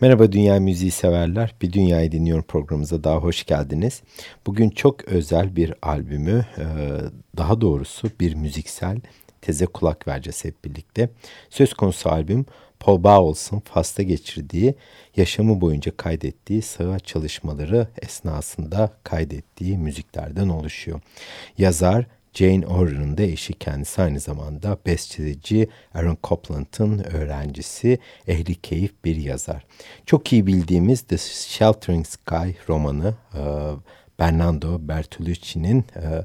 Merhaba Dünya Müziği severler. Bir Dünyayı Dinliyorum programımıza daha hoş geldiniz. Bugün çok özel bir albümü, e, daha doğrusu bir müziksel teze kulak vereceğiz hep birlikte. Söz konusu albüm Paul Bowles'ın Fas'ta geçirdiği, yaşamı boyunca kaydettiği sığa çalışmaları esnasında kaydettiği müziklerden oluşuyor. Yazar Jane Orr'ın da eşi kendisi aynı zamanda besteci Aaron Copland'ın öğrencisi, ehli keyif bir yazar. Çok iyi bildiğimiz The Sheltering Sky romanı e, Bernardo Bertolucci'nin e,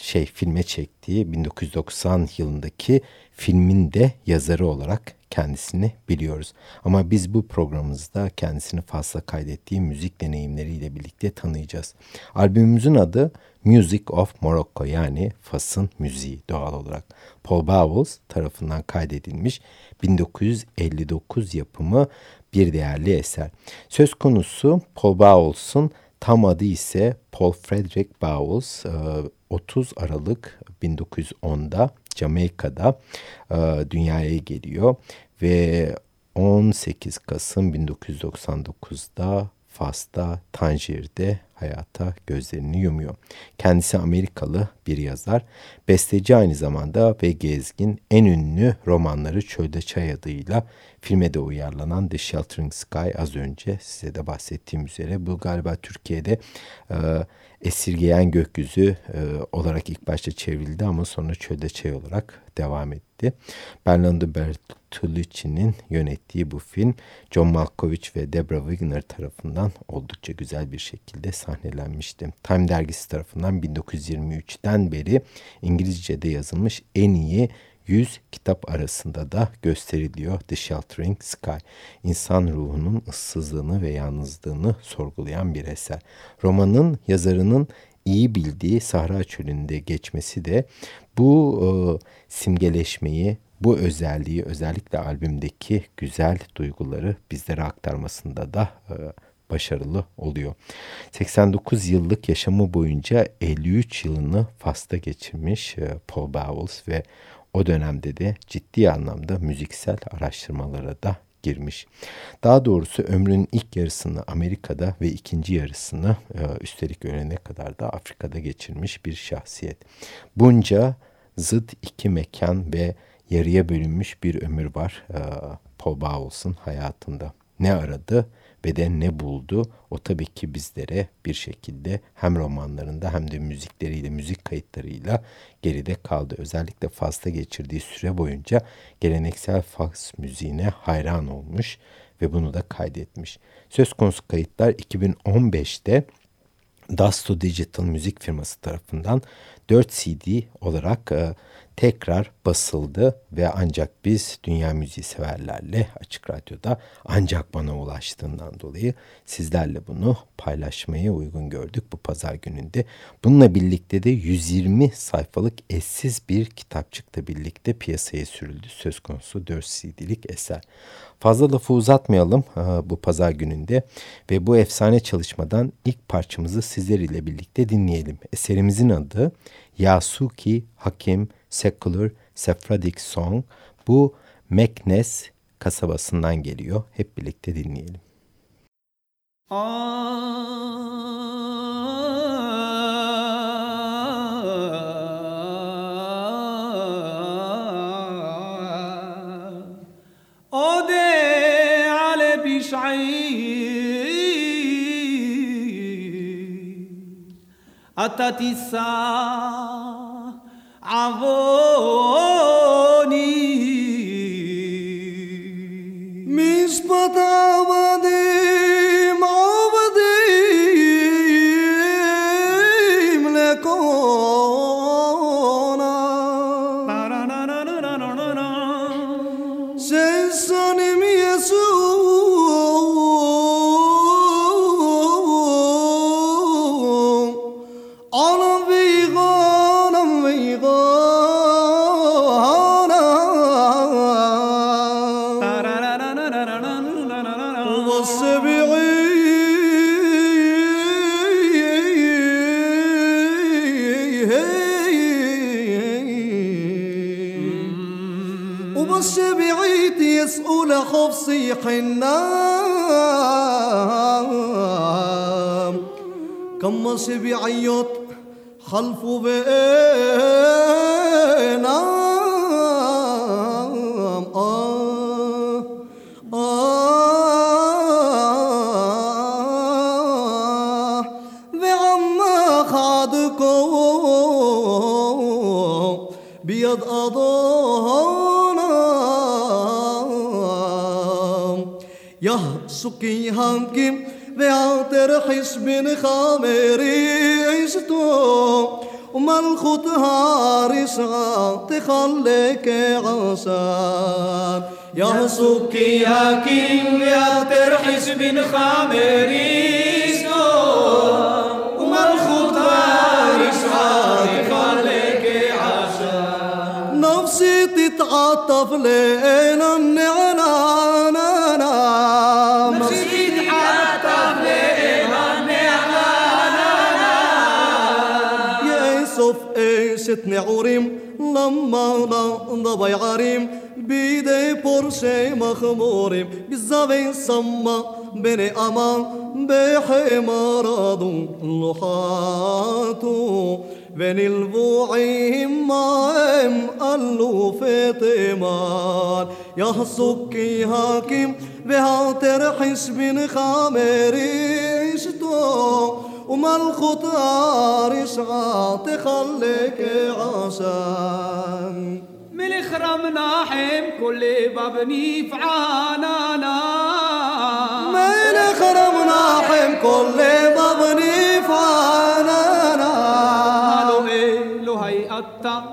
şey filme çektiği 1990 yılındaki filmin de yazarı olarak kendisini biliyoruz. Ama biz bu programımızda kendisini fazla kaydettiği müzik deneyimleriyle birlikte tanıyacağız. Albümümüzün adı Music of Morocco yani Fas'ın müziği doğal olarak. Paul Bowles tarafından kaydedilmiş 1959 yapımı bir değerli eser. Söz konusu Paul Bowles'un tam adı ise Paul Frederick Bowles 30 Aralık 1910'da Jamaika'da dünyaya geliyor ve 18 Kasım 1999'da Fas'ta, Tanjir'de hayata gözlerini yumuyor. Kendisi Amerikalı bir yazar, besteci aynı zamanda ve gezgin en ünlü romanları Çölde Çay adıyla filme de uyarlanan The Sheltering Sky az önce size de bahsettiğim üzere bu galiba Türkiye'de e, esirgeyen gökyüzü e, olarak ilk başta çevrildi ama sonra Çölde Çay olarak devam etti. Bernardo Bertolucci'nin yönettiği bu film John Malkovich ve Deborah Wigner tarafından oldukça güzel bir şekilde sahnelenmişti. Time dergisi tarafından 1923'ten beri İngilizce'de yazılmış en iyi 100 kitap arasında da gösteriliyor The Sheltering Sky. İnsan ruhunun ıssızlığını ve yalnızlığını sorgulayan bir eser. Romanın yazarının iyi bildiği Sahra Çölü'nde geçmesi de bu e, simgeleşmeyi, bu özelliği özellikle albümdeki güzel duyguları bizlere aktarmasında da e, başarılı oluyor. 89 yıllık yaşamı boyunca 53 yılını Fas'ta geçirmiş e, Paul Bowles ve o dönemde de ciddi anlamda müziksel araştırmalara da girmiş. Daha doğrusu ömrünün ilk yarısını Amerika'da ve ikinci yarısını e, üstelik ölene kadar da Afrika'da geçirmiş bir şahsiyet. Bunca zıt iki mekan ve yarıya bölünmüş bir ömür var e, Paul Bowles'ın hayatında. Ne aradı ve de ne buldu? O tabii ki bizlere bir şekilde hem romanlarında hem de müzikleriyle, müzik kayıtlarıyla geride kaldı. Özellikle Fas'ta geçirdiği süre boyunca geleneksel Fas müziğine hayran olmuş ve bunu da kaydetmiş. Söz konusu kayıtlar 2015'te Dasto Digital müzik firması tarafından 4 CD olarak e, tekrar basıldı ve ancak biz dünya müziği severlerle Açık Radyo'da ancak bana ulaştığından dolayı sizlerle bunu paylaşmayı uygun gördük bu pazar gününde. Bununla birlikte de 120 sayfalık eşsiz bir kitapçıkla birlikte piyasaya sürüldü söz konusu 4 CD'lik eser. Fazla lafı uzatmayalım bu pazar gününde ve bu efsane çalışmadan ilk parçamızı sizler ile birlikte dinleyelim. Eserimizin adı Yasuki Hakim Secular Sephardic Song. Bu Meknes kasabasından geliyor. Hep birlikte dinleyelim. Ode ale biş'in Avoni, mis patavani. كمص بعيط خلفه بينا. أضونا. يا سكي هانكي بن خامري عشتو الخط هارسا تخليك عصان يا سكي يا كيم يا ترحس بن خامري نفسي تتعاطف ليلا عوريم لما ضبي عريم بيدي بورشي مخموريم بالزبي سما بني امان بحي مرضو لحاتو بين البوعيهم ماهم قالوا فاطمان. يا سكي هاكم بها ترحش بن خامري عشتو وما الخطار شعات خليك عشان من خرم ناحم كل بابني فعانانا من خرم ناحم كل بابني عانانا لو هي أتا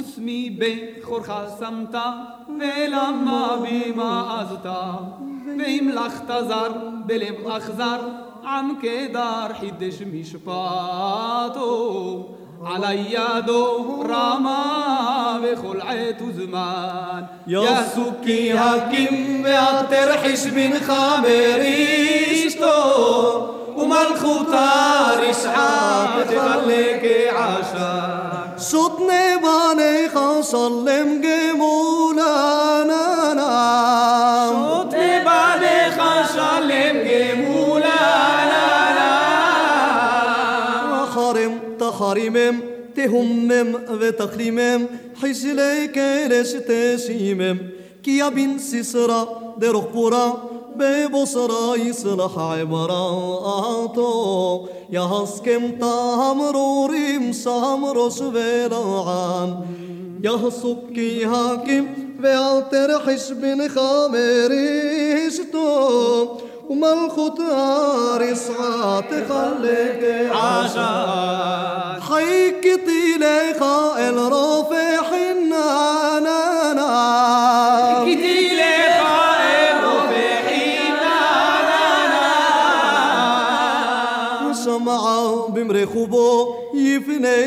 اسمي بخور خسمتا ולמה במה עזתה והמלכת זר בלב אכזר עם קדר חידש משפטו על ידו רמה בכל עת וזמן يا سكي هاكم והתרחיש سود نبانه خاصة سلم گه مولانا نا. سود نبانه خان سلم گه مولانا نا. تهمم وتقليمم حيث ليك لستسيمم كي يا بن سسرا ببصرة يصلح عبراته. يهسكم تامروري مسامر يا هسكي هاكم بيعتر حسب خامريشتو وما الخطار سعات خليك عشان. حيكتي لي خائل رافع حنانا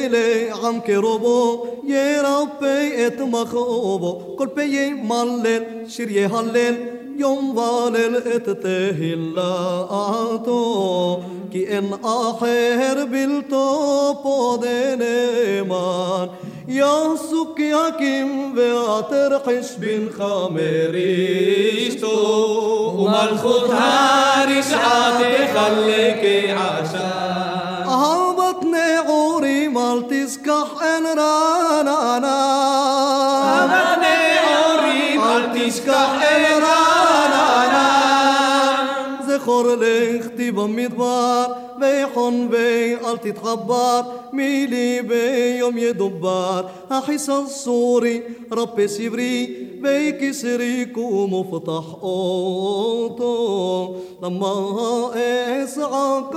ليلي عم كروبو يا ربي اتمخوبو كل بي مالل شري هلل يوم ظلل اتتهلاتو كي إن آخر بلتو بودنمان يا سوك يا كيم بياتر بن خامريشتو. ومالخوت هارش عاتي خليكي عشان مال تسكح انرانا أمني عوري بيبم مدبار بيحن بي قلت تخبار ميلي بي يوم يدبار. أحس الصوري ربي سبري بي كسريك ومفتح أوتو. لما إسعاك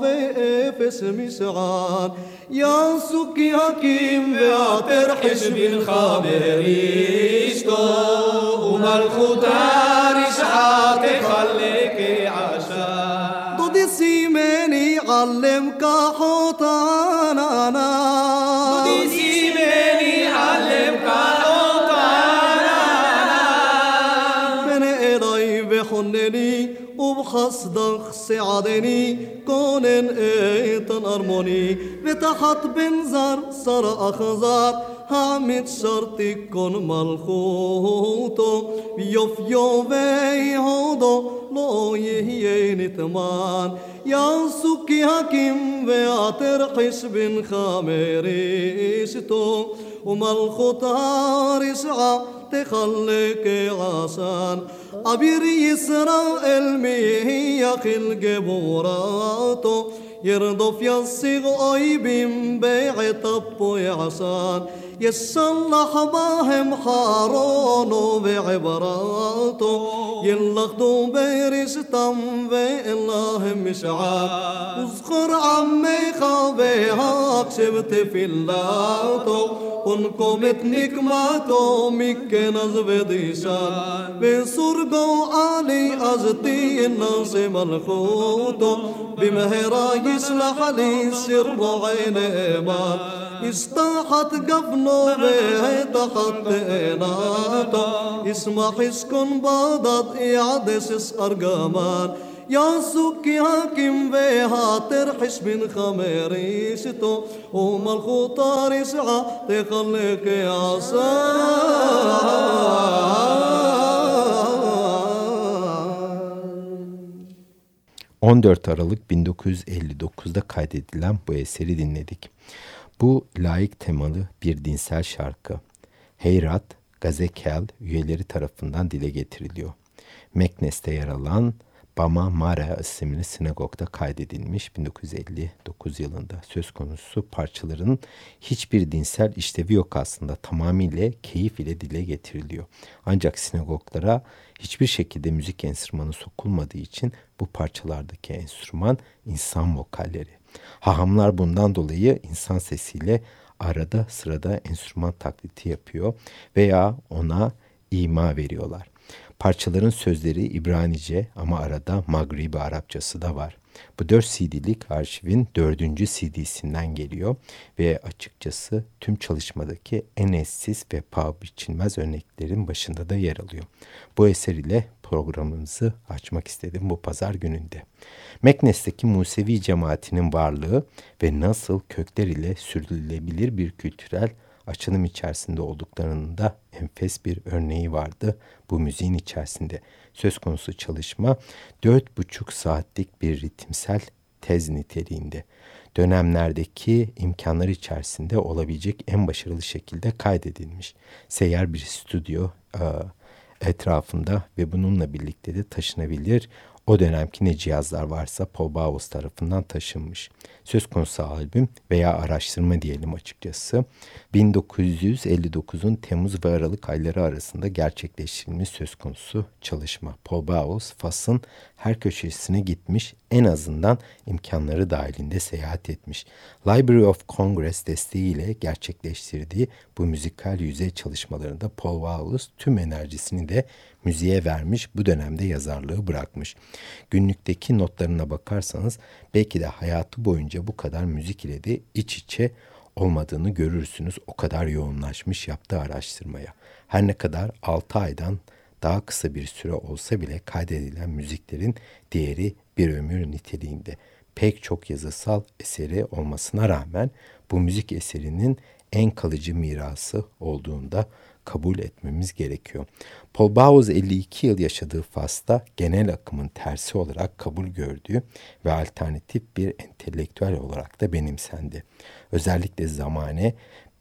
بي باسم سعاد يا سكي حكيم بيعتر حشب الخابر يشتو وملخوتار يشحات تخلي من يعلمك حوطاننا قديسي من يعلمك أنا من قريب حنني وبخصدك. ساعدني كونن ايتن ارموني. بتحط بنزر صار اخزار هامت شرطي كون ملخوتو. يوف يوفي هودو لو يهيين تمان يا سكي هاكيم بيعتر حش بن خامريشتو. وما الخطار سعى تخلق عسان عبير يسرى المي هي خلق بوراته. يرضف يصيغ قايبين بيع طب عصان يصلح باهم حارون بعبراته يلخدو بيرستم بالله مشعب اذكر عمي خبيها شبت في اللاتو. ونقومت نكماتو مك نزب ديشان. بسرقو علي أزتي الناس ملخوتو. بمهراي بيسلح لي سر عيني ما. استاحت قفنو بيه تخطينا اسمح اسكن بضد يعدس اسقر قمان يا سكي هاكم بها ترحش من خميريشتو وما الخطار يسعى تخليك يا سعى ...14 Aralık 1959'da kaydedilen bu eseri dinledik. Bu layık temalı bir dinsel şarkı. Heyrat, Gazekel üyeleri tarafından dile getiriliyor. Meknes'te yer alan Bama Mara isimli sinagogda kaydedilmiş 1959 yılında. Söz konusu parçaların hiçbir dinsel işlevi yok aslında. Tamamıyla keyif ile dile getiriliyor. Ancak sinagoglara hiçbir şekilde müzik enstrümanı sokulmadığı için bu parçalardaki enstrüman insan vokalleri. Hahamlar bundan dolayı insan sesiyle arada sırada enstrüman taklidi yapıyor veya ona ima veriyorlar. Parçaların sözleri İbranice ama arada Magribi Arapçası da var. Bu 4 CD'lik arşivin 4. CD'sinden geliyor ve açıkçası tüm çalışmadaki en eşsiz ve paha biçilmez örneklerin başında da yer alıyor. Bu eser ile programımızı açmak istedim bu pazar gününde. Meknes'teki Musevi cemaatinin varlığı ve nasıl kökler ile sürdürülebilir bir kültürel açılım içerisinde olduklarının da enfes bir örneği vardı bu müziğin içerisinde. Söz konusu çalışma dört buçuk saatlik bir ritimsel tez niteliğinde. Dönemlerdeki imkanlar içerisinde olabilecek en başarılı şekilde kaydedilmiş. Seyyar bir stüdyo etrafında ve bununla birlikte de taşınabilir o dönemki ne cihazlar varsa Paul Bowles tarafından taşınmış. Söz konusu albüm veya araştırma diyelim açıkçası 1959'un Temmuz ve Aralık ayları arasında gerçekleştirilmiş söz konusu çalışma. Paul Bowles Fas'ın her köşesine gitmiş en azından imkanları dahilinde seyahat etmiş. Library of Congress desteğiyle gerçekleştirdiği bu müzikal yüzey çalışmalarında Paul Bowles tüm enerjisini de müziğe vermiş bu dönemde yazarlığı bırakmış. Günlükteki notlarına bakarsanız belki de hayatı boyunca bu kadar müzik ile de iç içe olmadığını görürsünüz. O kadar yoğunlaşmış yaptığı araştırmaya. Her ne kadar 6 aydan daha kısa bir süre olsa bile kaydedilen müziklerin değeri bir ömür niteliğinde. Pek çok yazısal eseri olmasına rağmen bu müzik eserinin en kalıcı mirası olduğunda kabul etmemiz gerekiyor. Paul Bowles 52 yıl yaşadığı Fas'ta genel akımın tersi olarak kabul gördüğü ve alternatif bir entelektüel olarak da benimsendi. Özellikle zamane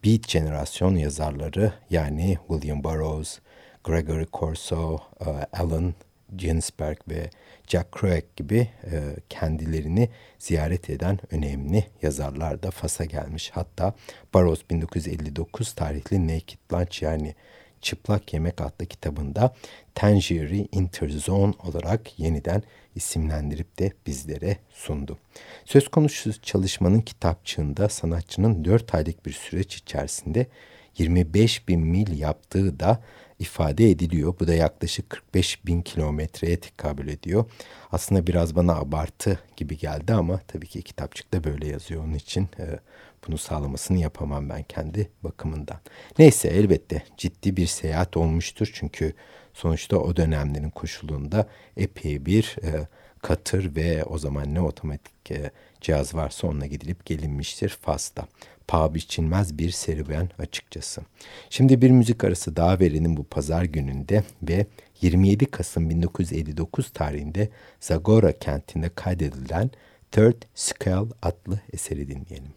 Beat jenerasyon yazarları yani William Burroughs, Gregory Corso, e, Alan Ginsberg ve Jack Kerouac gibi e, kendilerini ziyaret eden önemli yazarlar da Fas'a gelmiş. Hatta Burroughs 1959 tarihli Naked Lunch yani Çıplak Yemek adlı kitabında Tangieri Interzone olarak yeniden isimlendirip de bizlere sundu. Söz konusu çalışmanın kitapçığında sanatçının 4 aylık bir süreç içerisinde 25 bin mil yaptığı da ifade ediliyor. Bu da yaklaşık 45 bin kilometreye tekabül ediyor. Aslında biraz bana abartı gibi geldi ama tabii ki kitapçıkta böyle yazıyor. Onun için e, bunu sağlamasını yapamam ben kendi bakımından. Neyse elbette ciddi bir seyahat olmuştur. Çünkü sonuçta o dönemlerin koşulunda epey bir e, katır ve o zaman ne otomatik e, cihaz varsa onunla gidilip gelinmiştir Fas'ta. Paha biçilmez bir serüven açıkçası. Şimdi bir müzik arası daha verelim bu pazar gününde ve 27 Kasım 1959 tarihinde Zagora kentinde kaydedilen Third Scale adlı eseri dinleyelim.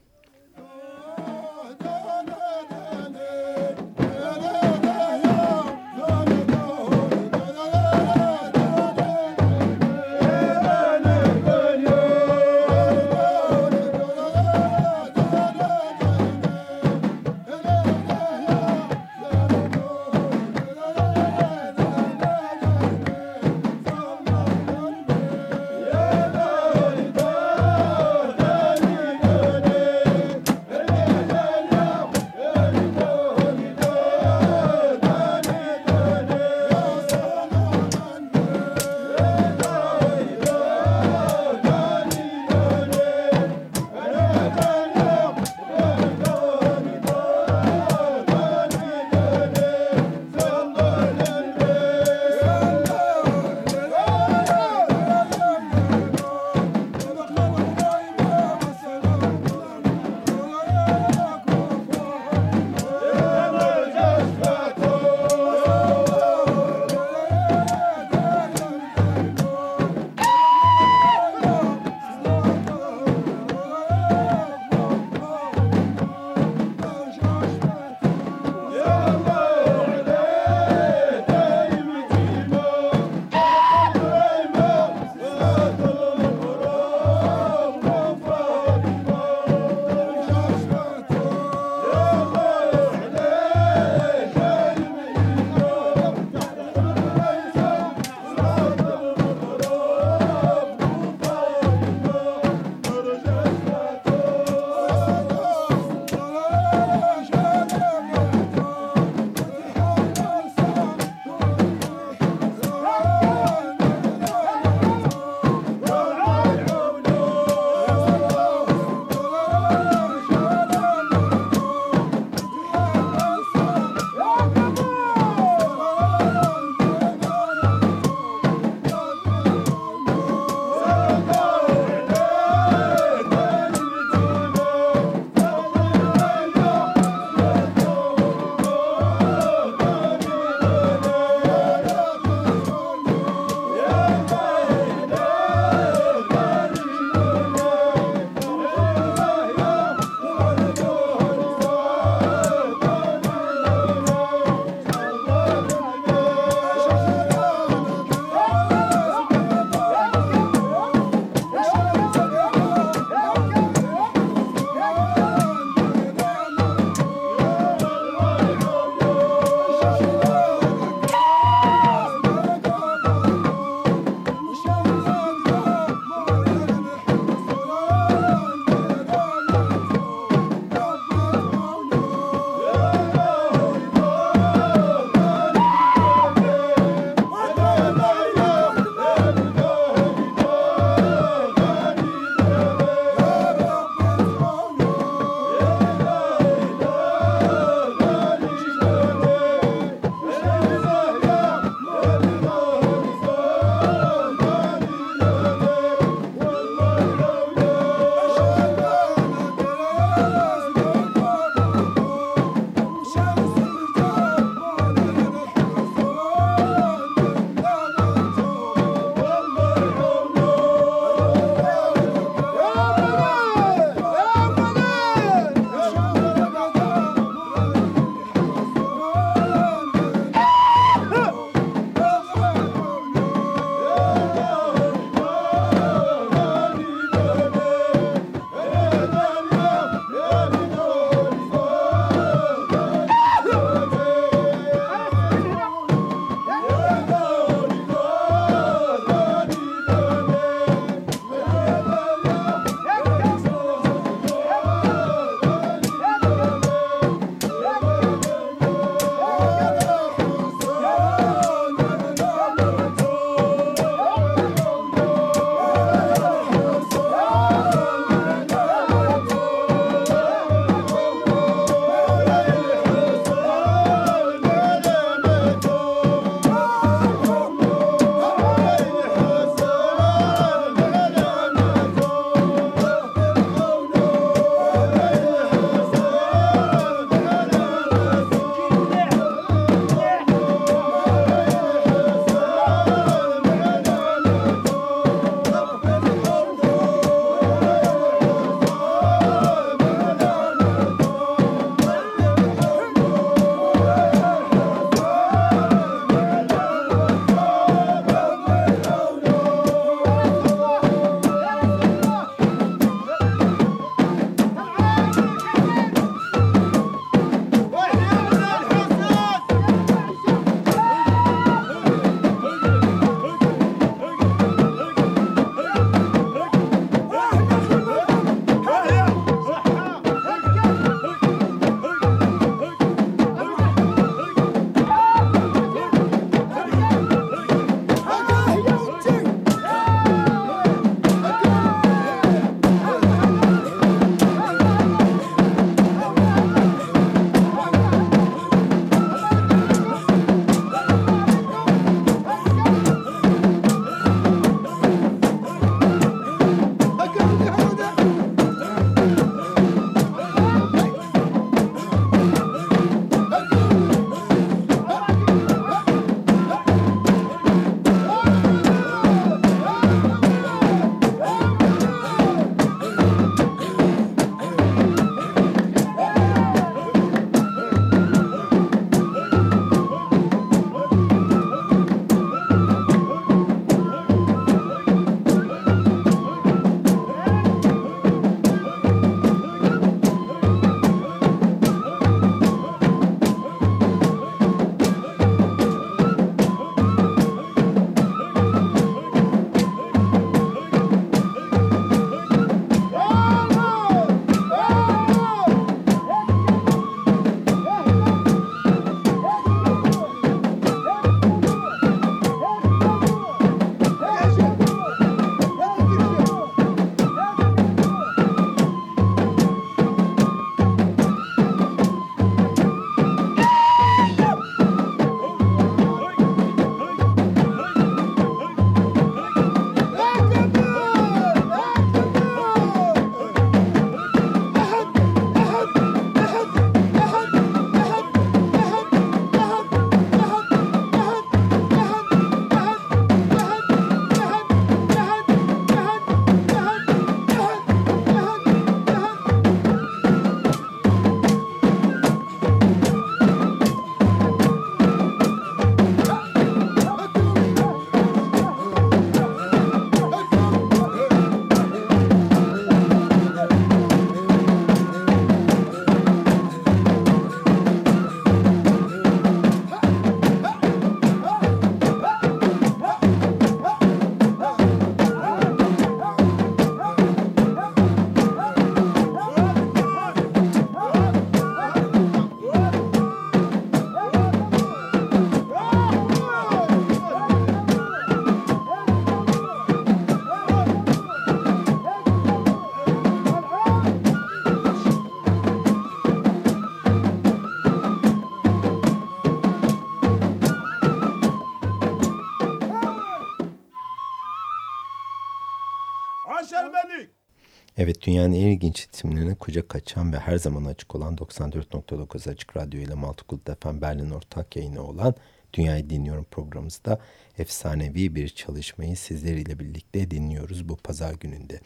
Dünyanın en ilginç isimlerine kucak açan ve her zaman açık olan 94.9 Açık Radyo ile Maltukul Defen Berlin ortak yayını olan Dünyayı Dinliyorum programımızda efsanevi bir çalışmayı sizleriyle birlikte dinliyoruz bu pazar gününde.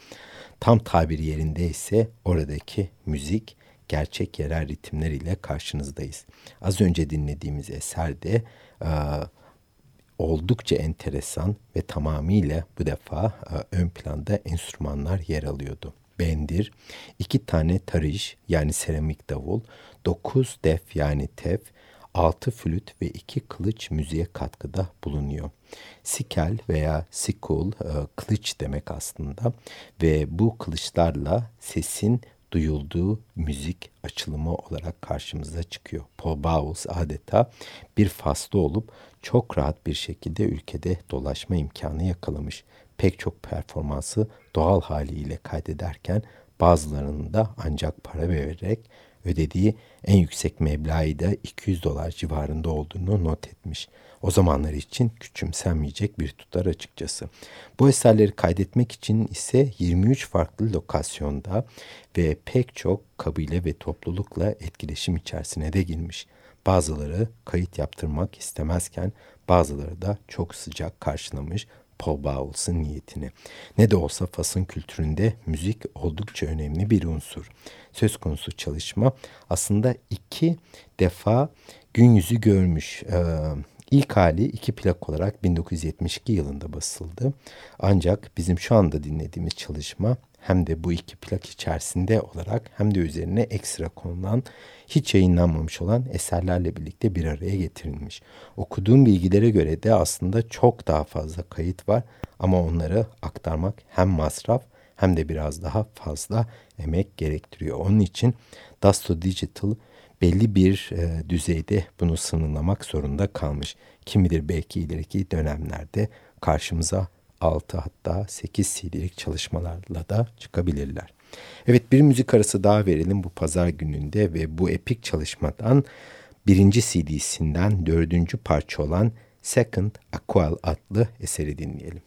Tam tabir yerinde ise oradaki müzik gerçek yerel ritimler ile karşınızdayız. Az önce dinlediğimiz eserde e, oldukça enteresan ve tamamıyla bu defa e, ön planda enstrümanlar yer alıyordu. Bendir, iki tane tariş yani seramik davul, dokuz def yani tef, altı flüt ve iki kılıç müziğe katkıda bulunuyor. Sikel veya sikul e, kılıç demek aslında ve bu kılıçlarla sesin duyulduğu müzik açılımı olarak karşımıza çıkıyor. Paul Bowles adeta bir faslı olup çok rahat bir şekilde ülkede dolaşma imkanı yakalamış. Pek çok performansı doğal haliyle kaydederken bazılarının da ancak para vererek ödediği en yüksek meblağı da 200 dolar civarında olduğunu not etmiş. O zamanlar için küçümsenmeyecek bir tutar açıkçası. Bu eserleri kaydetmek için ise 23 farklı lokasyonda ve pek çok kabile ve toplulukla etkileşim içerisine de girmiş. Bazıları kayıt yaptırmak istemezken bazıları da çok sıcak karşılamış Paul Bowles'ın niyetini. Ne de olsa Fas'ın kültüründe müzik oldukça önemli bir unsur. Söz konusu çalışma aslında iki defa gün yüzü görmüş. Ee, İlk hali iki plak olarak 1972 yılında basıldı. Ancak bizim şu anda dinlediğimiz çalışma hem de bu iki plak içerisinde olarak hem de üzerine ekstra konulan hiç yayınlanmamış olan eserlerle birlikte bir araya getirilmiş. Okuduğum bilgilere göre de aslında çok daha fazla kayıt var ama onları aktarmak hem masraf hem de biraz daha fazla emek gerektiriyor. Onun için Dasto Digital belli bir e, düzeyde bunu sınırlamak zorunda kalmış. Kim bilir belki ileriki dönemlerde karşımıza 6 hatta 8 CD'lik çalışmalarla da çıkabilirler. Evet bir müzik arası daha verelim bu pazar gününde ve bu epik çalışmadan birinci CD'sinden dördüncü parça olan Second Aqual adlı eseri dinleyelim.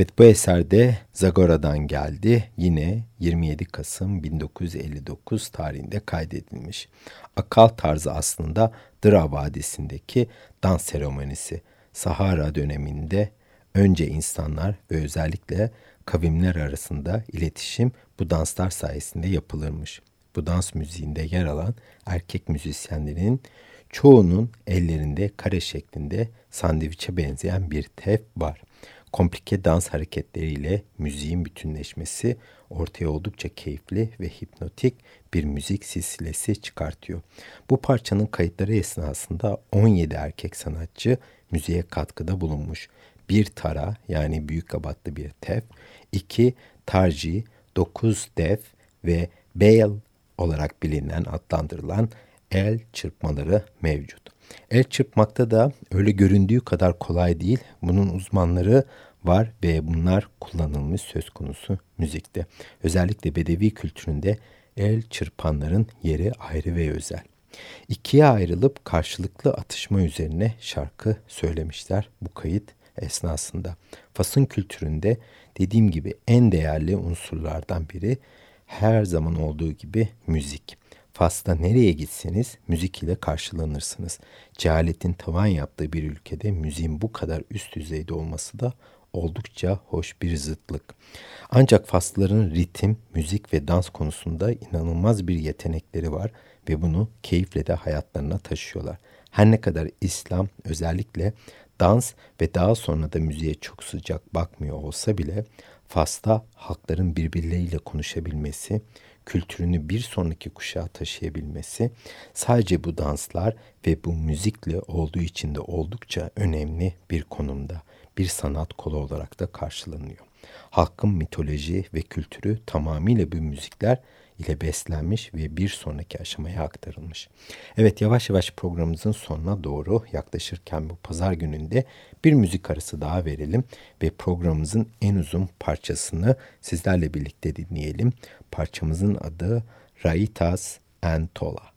Evet bu eserde Zagora'dan geldi. Yine 27 Kasım 1959 tarihinde kaydedilmiş. Akal tarzı aslında Dıra Vadisi'ndeki dans seremonisi. Sahara döneminde önce insanlar ve özellikle kavimler arasında iletişim bu danslar sayesinde yapılırmış. Bu dans müziğinde yer alan erkek müzisyenlerin çoğunun ellerinde kare şeklinde sandviçe benzeyen bir tef var komplike dans hareketleriyle müziğin bütünleşmesi ortaya oldukça keyifli ve hipnotik bir müzik silsilesi çıkartıyor. Bu parçanın kayıtları esnasında 17 erkek sanatçı müziğe katkıda bulunmuş. Bir tara yani büyük abatlı bir tef, iki tarji, dokuz def ve bale olarak bilinen adlandırılan el çırpmaları mevcut. El çırpmakta da öyle göründüğü kadar kolay değil. Bunun uzmanları var ve bunlar kullanılmış söz konusu müzikte. Özellikle Bedevi kültüründe el çırpanların yeri ayrı ve özel. İkiye ayrılıp karşılıklı atışma üzerine şarkı söylemişler bu kayıt esnasında. Fas'ın kültüründe dediğim gibi en değerli unsurlardan biri her zaman olduğu gibi müzik. Fas'ta nereye gitseniz müzik ile karşılanırsınız. Cehaletin tavan yaptığı bir ülkede müziğin bu kadar üst düzeyde olması da oldukça hoş bir zıtlık. Ancak Faslıların ritim, müzik ve dans konusunda inanılmaz bir yetenekleri var ve bunu keyifle de hayatlarına taşıyorlar. Her ne kadar İslam özellikle dans ve daha sonra da müziğe çok sıcak bakmıyor olsa bile Fas'ta halkların birbirleriyle konuşabilmesi, kültürünü bir sonraki kuşağa taşıyabilmesi sadece bu danslar ve bu müzikle olduğu için de oldukça önemli bir konumda. Bir sanat kolu olarak da karşılanıyor. Halkın mitoloji ve kültürü tamamıyla bu müzikler ile beslenmiş ve bir sonraki aşamaya aktarılmış. Evet yavaş yavaş programımızın sonuna doğru yaklaşırken bu pazar gününde bir müzik arası daha verelim ve programımızın en uzun parçasını sizlerle birlikte dinleyelim. Parçamızın adı Raitas. Müzik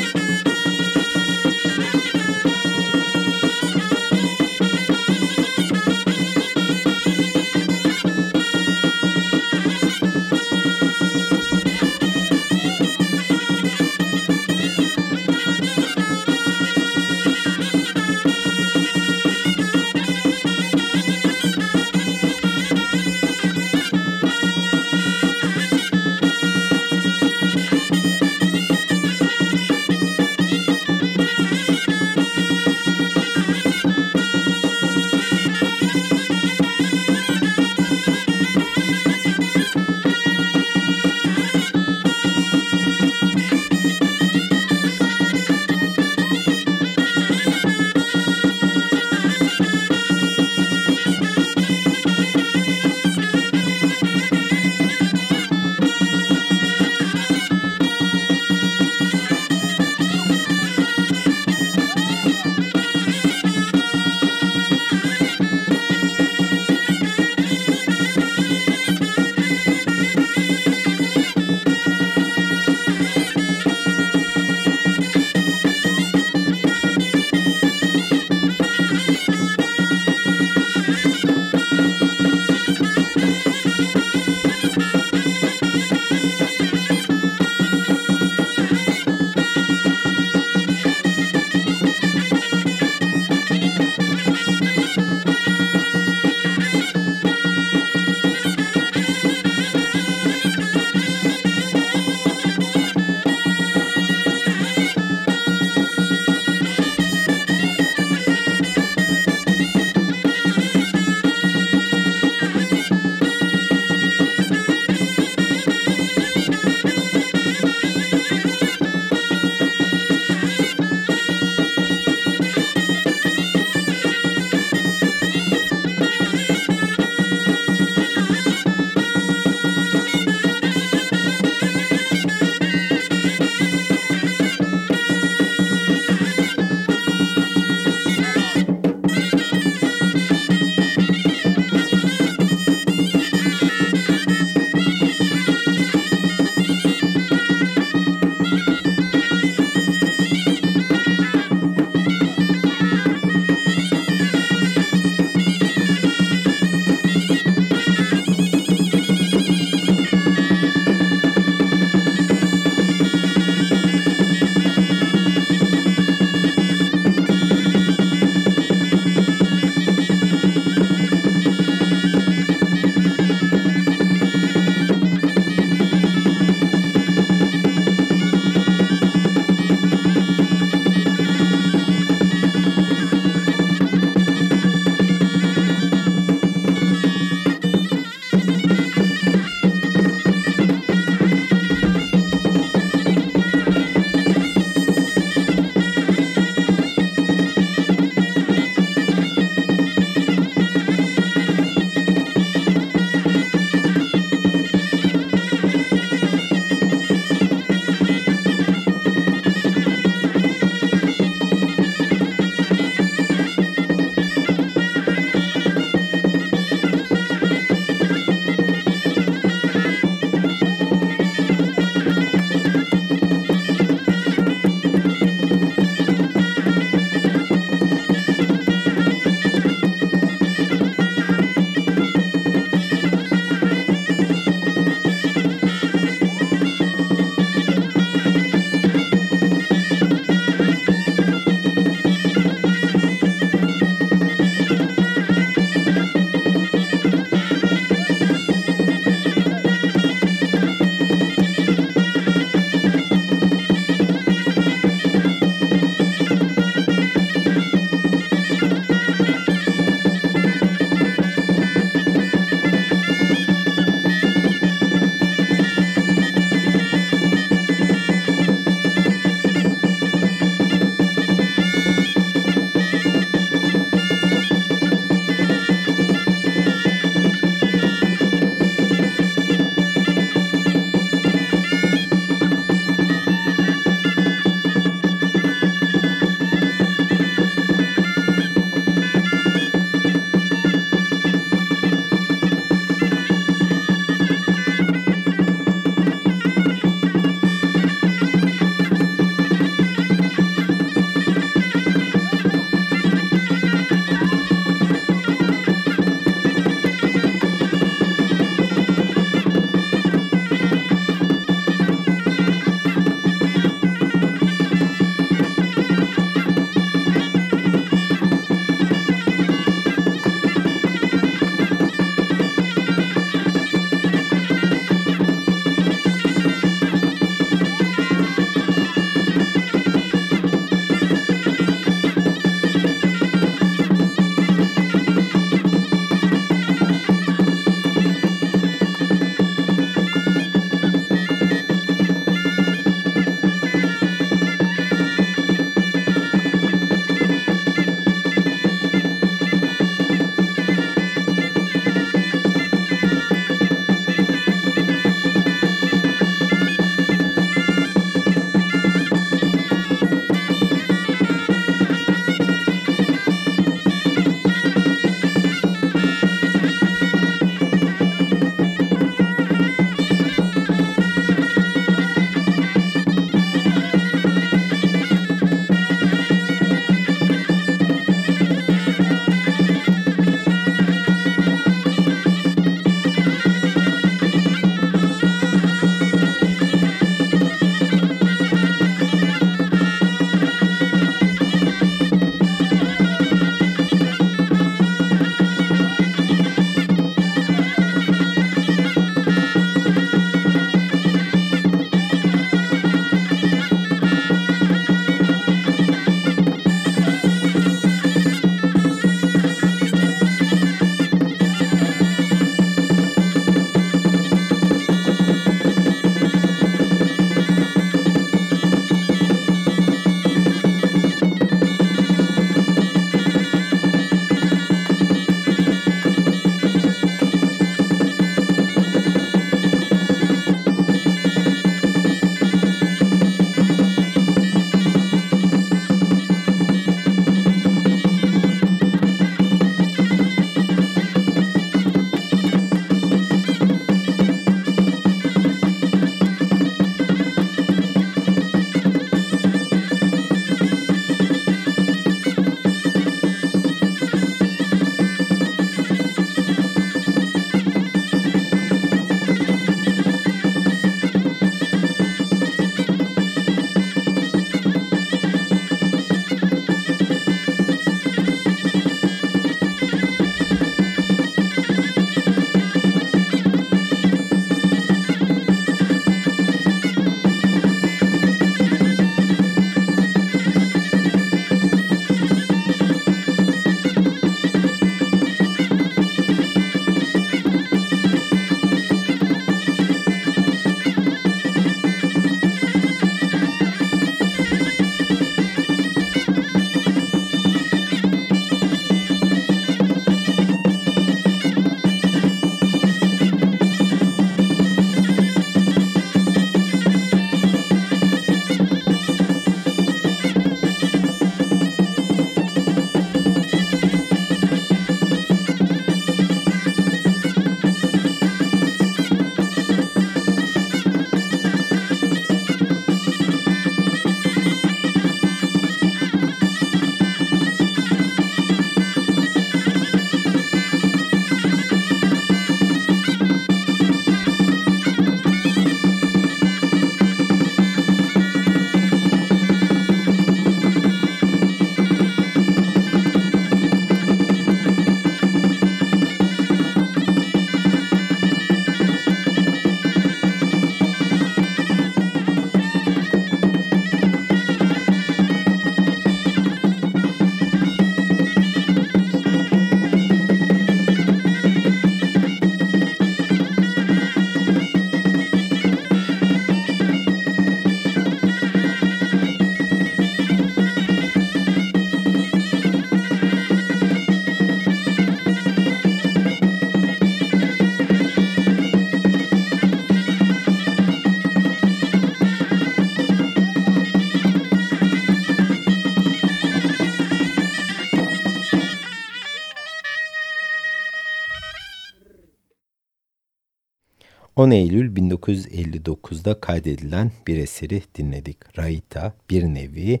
10 Eylül 1959'da kaydedilen bir eseri dinledik. Raita bir nevi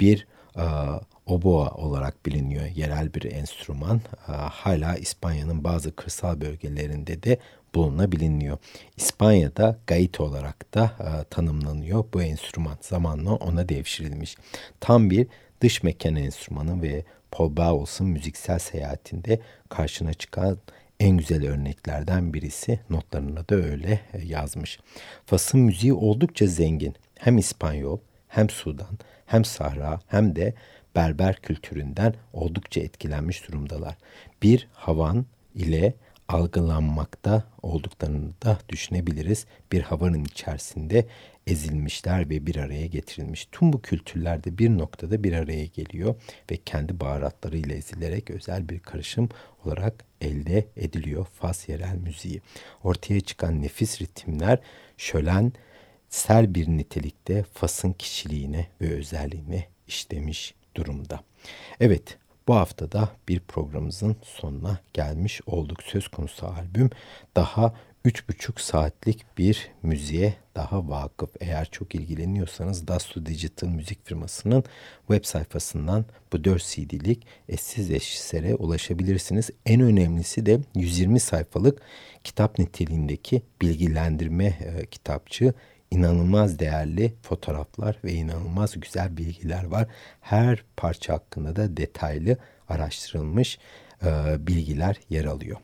bir e, oboa olarak biliniyor. Yerel bir enstrüman. E, hala İspanya'nın bazı kırsal bölgelerinde de bulunabiliyor. İspanya'da gaita olarak da e, tanımlanıyor bu enstrüman. Zamanla ona devşirilmiş. Tam bir dış mekan enstrümanı ve Paul Bowles'ın müziksel seyahatinde karşına çıkan en güzel örneklerden birisi. Notlarına da öyle e, yazmış. Fas'ın müziği oldukça zengin. Hem İspanyol, hem Sudan, hem Sahra, hem de Berber kültüründen oldukça etkilenmiş durumdalar. Bir havan ile algılanmakta olduklarını da düşünebiliriz. Bir havanın içerisinde ezilmişler ve bir araya getirilmiş. Tüm bu kültürlerde bir noktada bir araya geliyor ve kendi baharatlarıyla ezilerek özel bir karışım olarak elde ediliyor Fas yerel müziği. Ortaya çıkan nefis ritimler şölen sel bir nitelikte Fas'ın kişiliğine ve özelliğine işlemiş durumda. Evet bu haftada bir programımızın sonuna gelmiş olduk. Söz konusu albüm daha 3,5 saatlik bir müziğe daha vakıf. Eğer çok ilgileniyorsanız Dastu Digital müzik firmasının web sayfasından bu 4 CD'lik eşsiz esere ulaşabilirsiniz. En önemlisi de 120 sayfalık kitap niteliğindeki bilgilendirme e, kitapçı inanılmaz değerli fotoğraflar ve inanılmaz güzel bilgiler var. Her parça hakkında da detaylı araştırılmış e, bilgiler yer alıyor.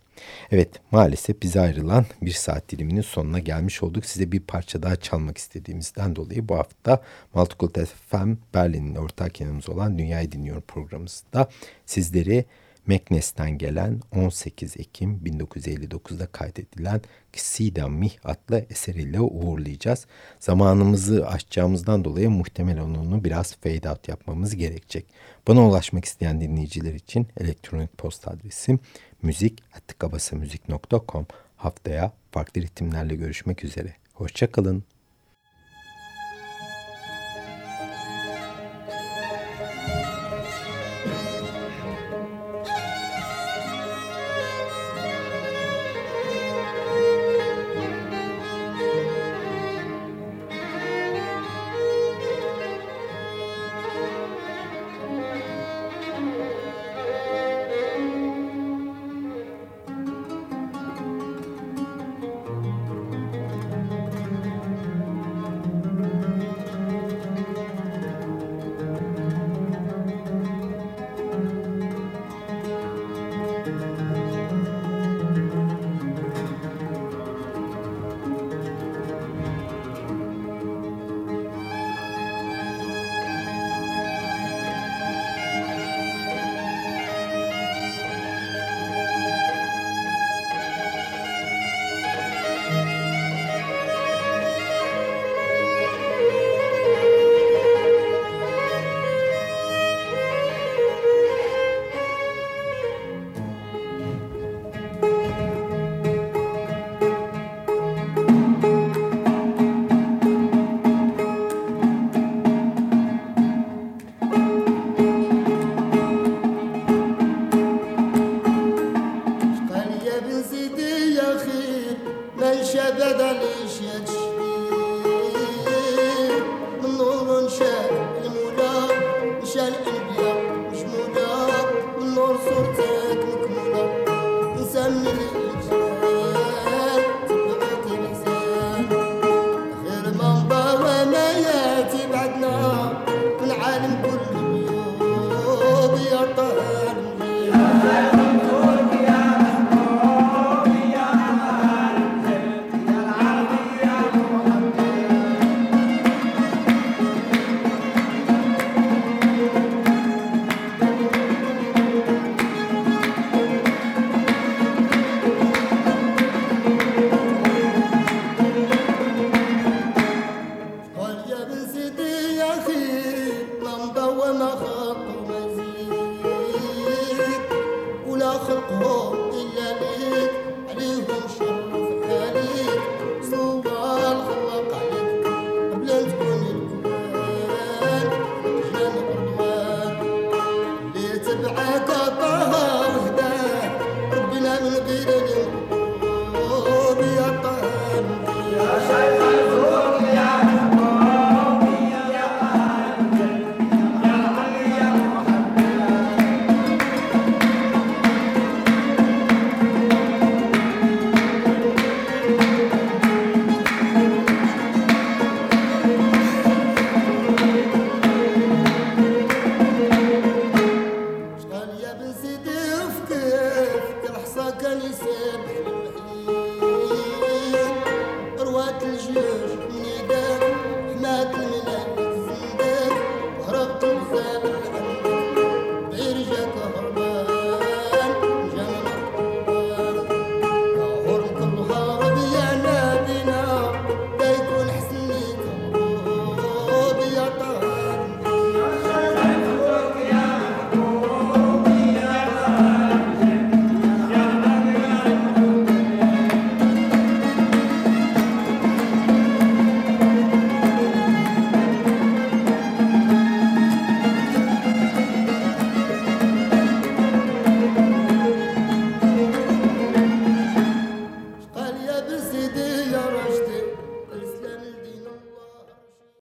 Evet maalesef bize ayrılan bir saat diliminin sonuna gelmiş olduk. Size bir parça daha çalmak istediğimizden dolayı bu hafta Multicult FM Berlin'in ortak yanımız olan Dünyayı Dinliyor programımızda sizleri Meknes'ten gelen 18 Ekim 1959'da kaydedilen Sida Mih adlı eseriyle uğurlayacağız. Zamanımızı aşacağımızdan dolayı muhtemelen onu biraz fade out yapmamız gerekecek. Bana ulaşmak isteyen dinleyiciler için elektronik posta adresim müzik.kabasamüzik.com Haftaya farklı ritimlerle görüşmek üzere. Hoşçakalın.